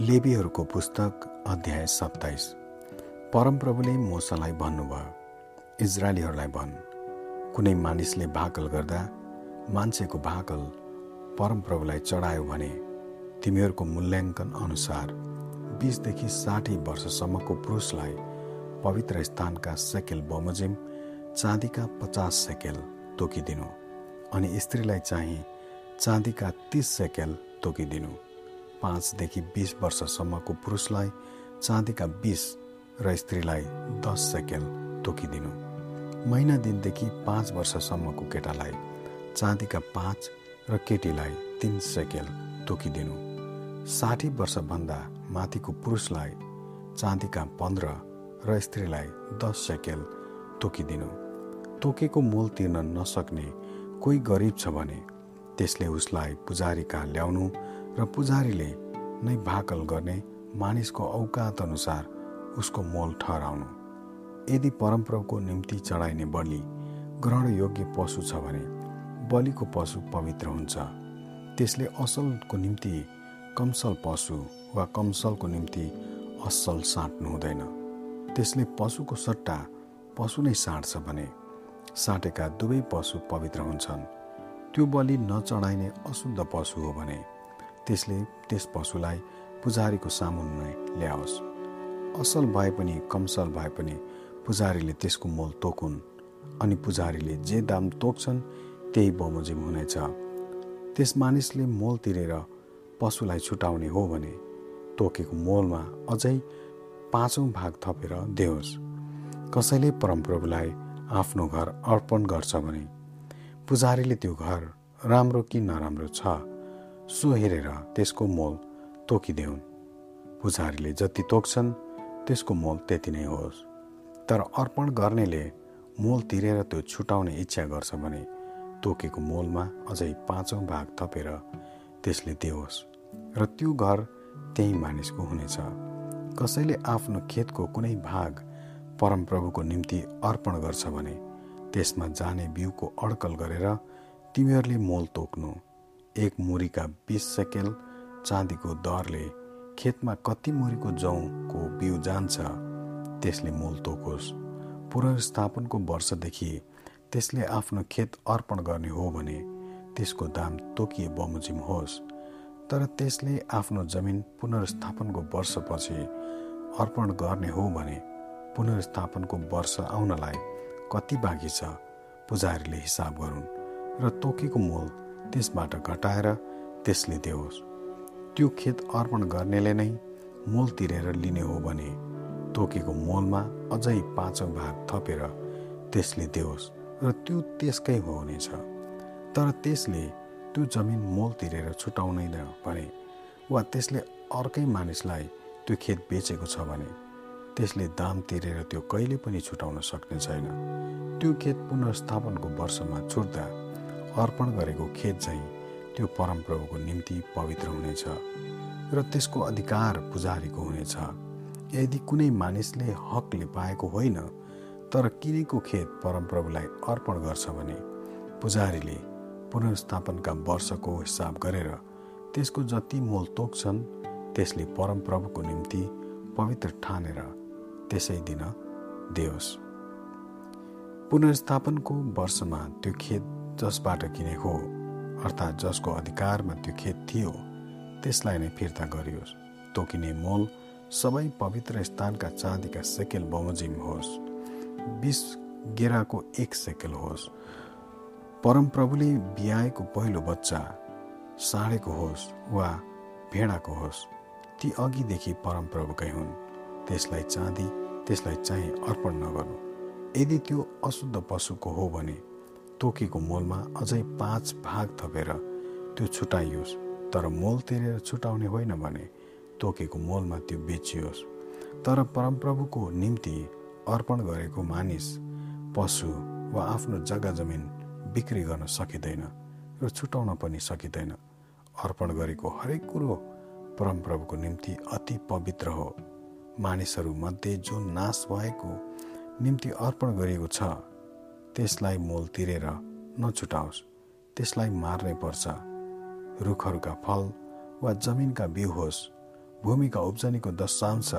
लेबीहरूको पुस्तक अध्याय सत्ताइस। परमप्रभुले मोसालाई भन्नुभयो इजरायलीहरूलाई भन् कुनै मानिसले भाकल गर्दा मान्छेको भाकल परमप्रभुलाई चढायो भने तिमीहरूको मूल्याङ्कन अनुसार बिसदेखि साठी वर्षसम्मको पुरुषलाई पवित्र स्थानका सेकेल बमोजिम चाँदीका पचास सेकेल तोकिदिनु अनि स्त्रीलाई चाहिँ चाँदीका तिस सेकेल तोकिदिनु। पाँचदेखि बिस वर्षसम्मको पुरुषलाई चाँदीका बिस र स्त्रीलाई दस सेकेल तोकिदिनु। महिना दिनदेखि पाँच वर्षसम्मको केटालाई चाँदीका पाँच र केटीलाई तिन सेकेल तोकिदिनु। साठी वर्षभन्दा माथिको पुरुषलाई चाँदीका पन्ध्र र स्त्रीलाई दस सेकेल तोकिदिनु। तोकेको मूल तिर्न नसक्ने कोही गरिब छ भने त्यसले उसलाई पुजारीका ल्याउनु र पुजारीले नै भाकल गर्ने मानिसको औकात अनुसार उसको मोल ठहराउनु। यदि परम्पराको निम्ति चढाइने बलि ग्रहण योग्य पशु छ भने बलिको पशु पवित्र हुन्छ। त्यसले असलको निम्ति कमसल पशु वा कमसलको निम्ति असल साट्नु हुँदैन। त्यसले पशुको सट्टा पशु नै साट्छ भने साटेका दुवै पशु पवित्र हुन्छन्। त्यो बलि नचढाइने अशुद्ध पशु हो भने त्यसले त्यस पशुलाई पुजारीको सामुन्ने ल्याओस्। असल भए पनि कमसल भए पनि पुजारीले त्यसको मोल तोकुन् अनि पुजारीले जे दाम तोक्छन् त्यही बमोजिम हुनेछ। त्यस मानिसले मोल तिरेर पशुलाई छुटाउने हो भने तोकेको मोलमा अझै पाँचौँ भाग थपेर देओस्। कसैले परमप्रभुलाई आफ्नो घर अर्पण गर्छ भने पुजारीले त्यो घर राम्रो कि नराम्रो छ? सो हेरेर त्यसको मोल तोकिदेऊन्। पुजारीले जति तोक्छन् त्यसको मोल त्यति नै होस्। तर अर्पण गर्नेले मोल तिरेर त्यो छुटाउने इच्छा गर्छ भने तोकेको मोलमा अझै पाँचौँ भाग थपेर त्यसले दियोस् र त्यो घर त्यही मानिसको हुनेछ। कसैले आफ्नो खेतको कुनै भाग परमप्रभुको निम्ति अर्पण गर्छ भने त्यसमा जाने बिउको अड्कल गरेर तिमीहरूले मोल तोक्नु। एक मुरीका बिस सेकेल चाँदीको दरले खेतमा कति मुरीको जौँको बिउ जान्छ त्यसले मूल तोकोस्। पुनर्स्थापनको वर्षदेखि त्यसले आफ्नो खेत अर्पण गर्ने हो भने त्यसको दाम तोकिए बमोजिम होस्। तर त्यसले आफ्नो जमिन पुनर्स्थापनको वर्षपछि अर्पण गर्ने हो भने पुनर्स्थापनको वर्ष आउनलाई कति बाँकी छ पुजारीले हिसाब गरून् र तोकेको मोल त्यसबाट घटाएर त्यसले देओस्। त्यो खेत अर्पण गर्नेले नै मोल तिरेर लिने हो भने तोकेको मोलमा अझै पाँचौँ भाग थपेर त्यसले देओस् र त्यो त्यसकै हो हुनेछ। तर त्यसले त्यो जमिन मोल तिरेर छुटाउँदैन भने वा त्यसले अर्कै मानिसलाई त्यो खेत बेचेको छ भने त्यसले दाम तिरेर त्यो कहिले पनि छुटाउन सक्ने छैन। त्यो खेत पुनर्स्थापनको वर्षमा छुट्दा अर्पण गरेको खेत चाहिँ त्यो परमप्रभुको निम्ति पवित्र हुनेछ र त्यसको अधिकार पुजारीको हुनेछ। यदि कुनै मानिसले हकले पाएको होइन तर किनेको खेत परमप्रभुलाई अर्पण गर्छ भने पुजारीले पुनर्स्थापनका वर्षको हिसाब गरेर त्यसको जति मोल तोक्छन् त्यसले परमप्रभुको निम्ति पवित्र ठानेर त्यसै दिन देओस् पुनर्स्थापनको वर्षमा त्यो खेत जसबाट किनेको अर्थात् जसको अधिकारमा त्यो खेत थियो त्यसलाई नै फिर्ता गरियोस्। तोकिने मोल सबै पवित्र स्थानका चाँदीका सेकेल बमोजिम होस्। बिस गेराको एक सेकेल होस्। परमप्रभुले बिहाएको पहिलो बच्चा साँडेको होस् वा भेडाको होस् ती अघिदेखि परमप्रभुकै हुन्। त्यसलाई चाँदी त्यसलाई चाहिँ अर्पण नगर्नु। यदि त्यो अशुद्ध पशुको हो भने तोकेको मोलमा अझै पाँच भाग थपेर त्यो छुटाइयोस् तर मोल तिरेर छुटाउने होइन भने तोकेको मोलमा त्यो बेचियोस्। तर परमप्रभुको निम्ति अर्पण गरेको मानिस पशु वा आफ्नो जग्गा जमिन बिक्री गर्न सकिँदैन र छुटाउन पनि सकिँदैन। अर्पण गरेको हरेक कुरो परमप्रभुको निम्ति अति पवित्र हो। मानिसहरूमध्ये जो नाश भएको निम्ति अर्पण गरिएको छ त्यसलाई मोल तिरेर नछुटाओस्। त्यसलाई मार्नै पर्छ। रुखहरूका फल वा जमिनका बिउ होस्। भूमिका उब्जनीको दशांश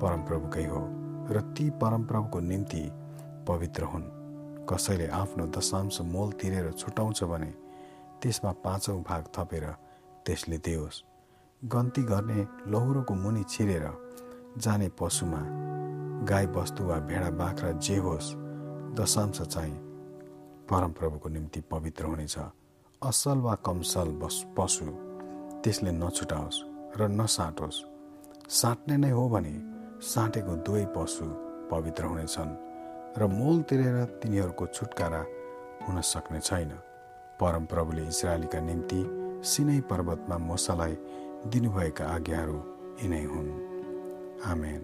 परमप्रभुकै हो र ती परमप्रभुको निम्ति पवित्र हुन्। कसैले आफ्नो दशांश मोल तिरेर छुटाउँछ भने त्यसमा पाँचौँ भाग थपेर त्यसले दियोस् गन्ती गर्ने लहुरोको मुनि छिरेर जाने पशुमा गाई बस्तु वा भेडा बाख्रा जे होस् दशांश चाहिँ परमप्रभुको निम्ति पवित्र हुनेछ। असल वा कमसल बस पशु त्यसले नछुटाओस् र नसाटोस्। साट्ने नै हो भने साटेको दुवै पशु पवित्र हुनेछन् र मोल तिरेर तिनीहरूको छुटकारा हुन सक्ने छैन। परमप्रभुले इजरायलीका निम्ति सिनै पर्वतमा मोसालाई दिनुभएका आज्ञाहरू यिनै हुन्। आमेन।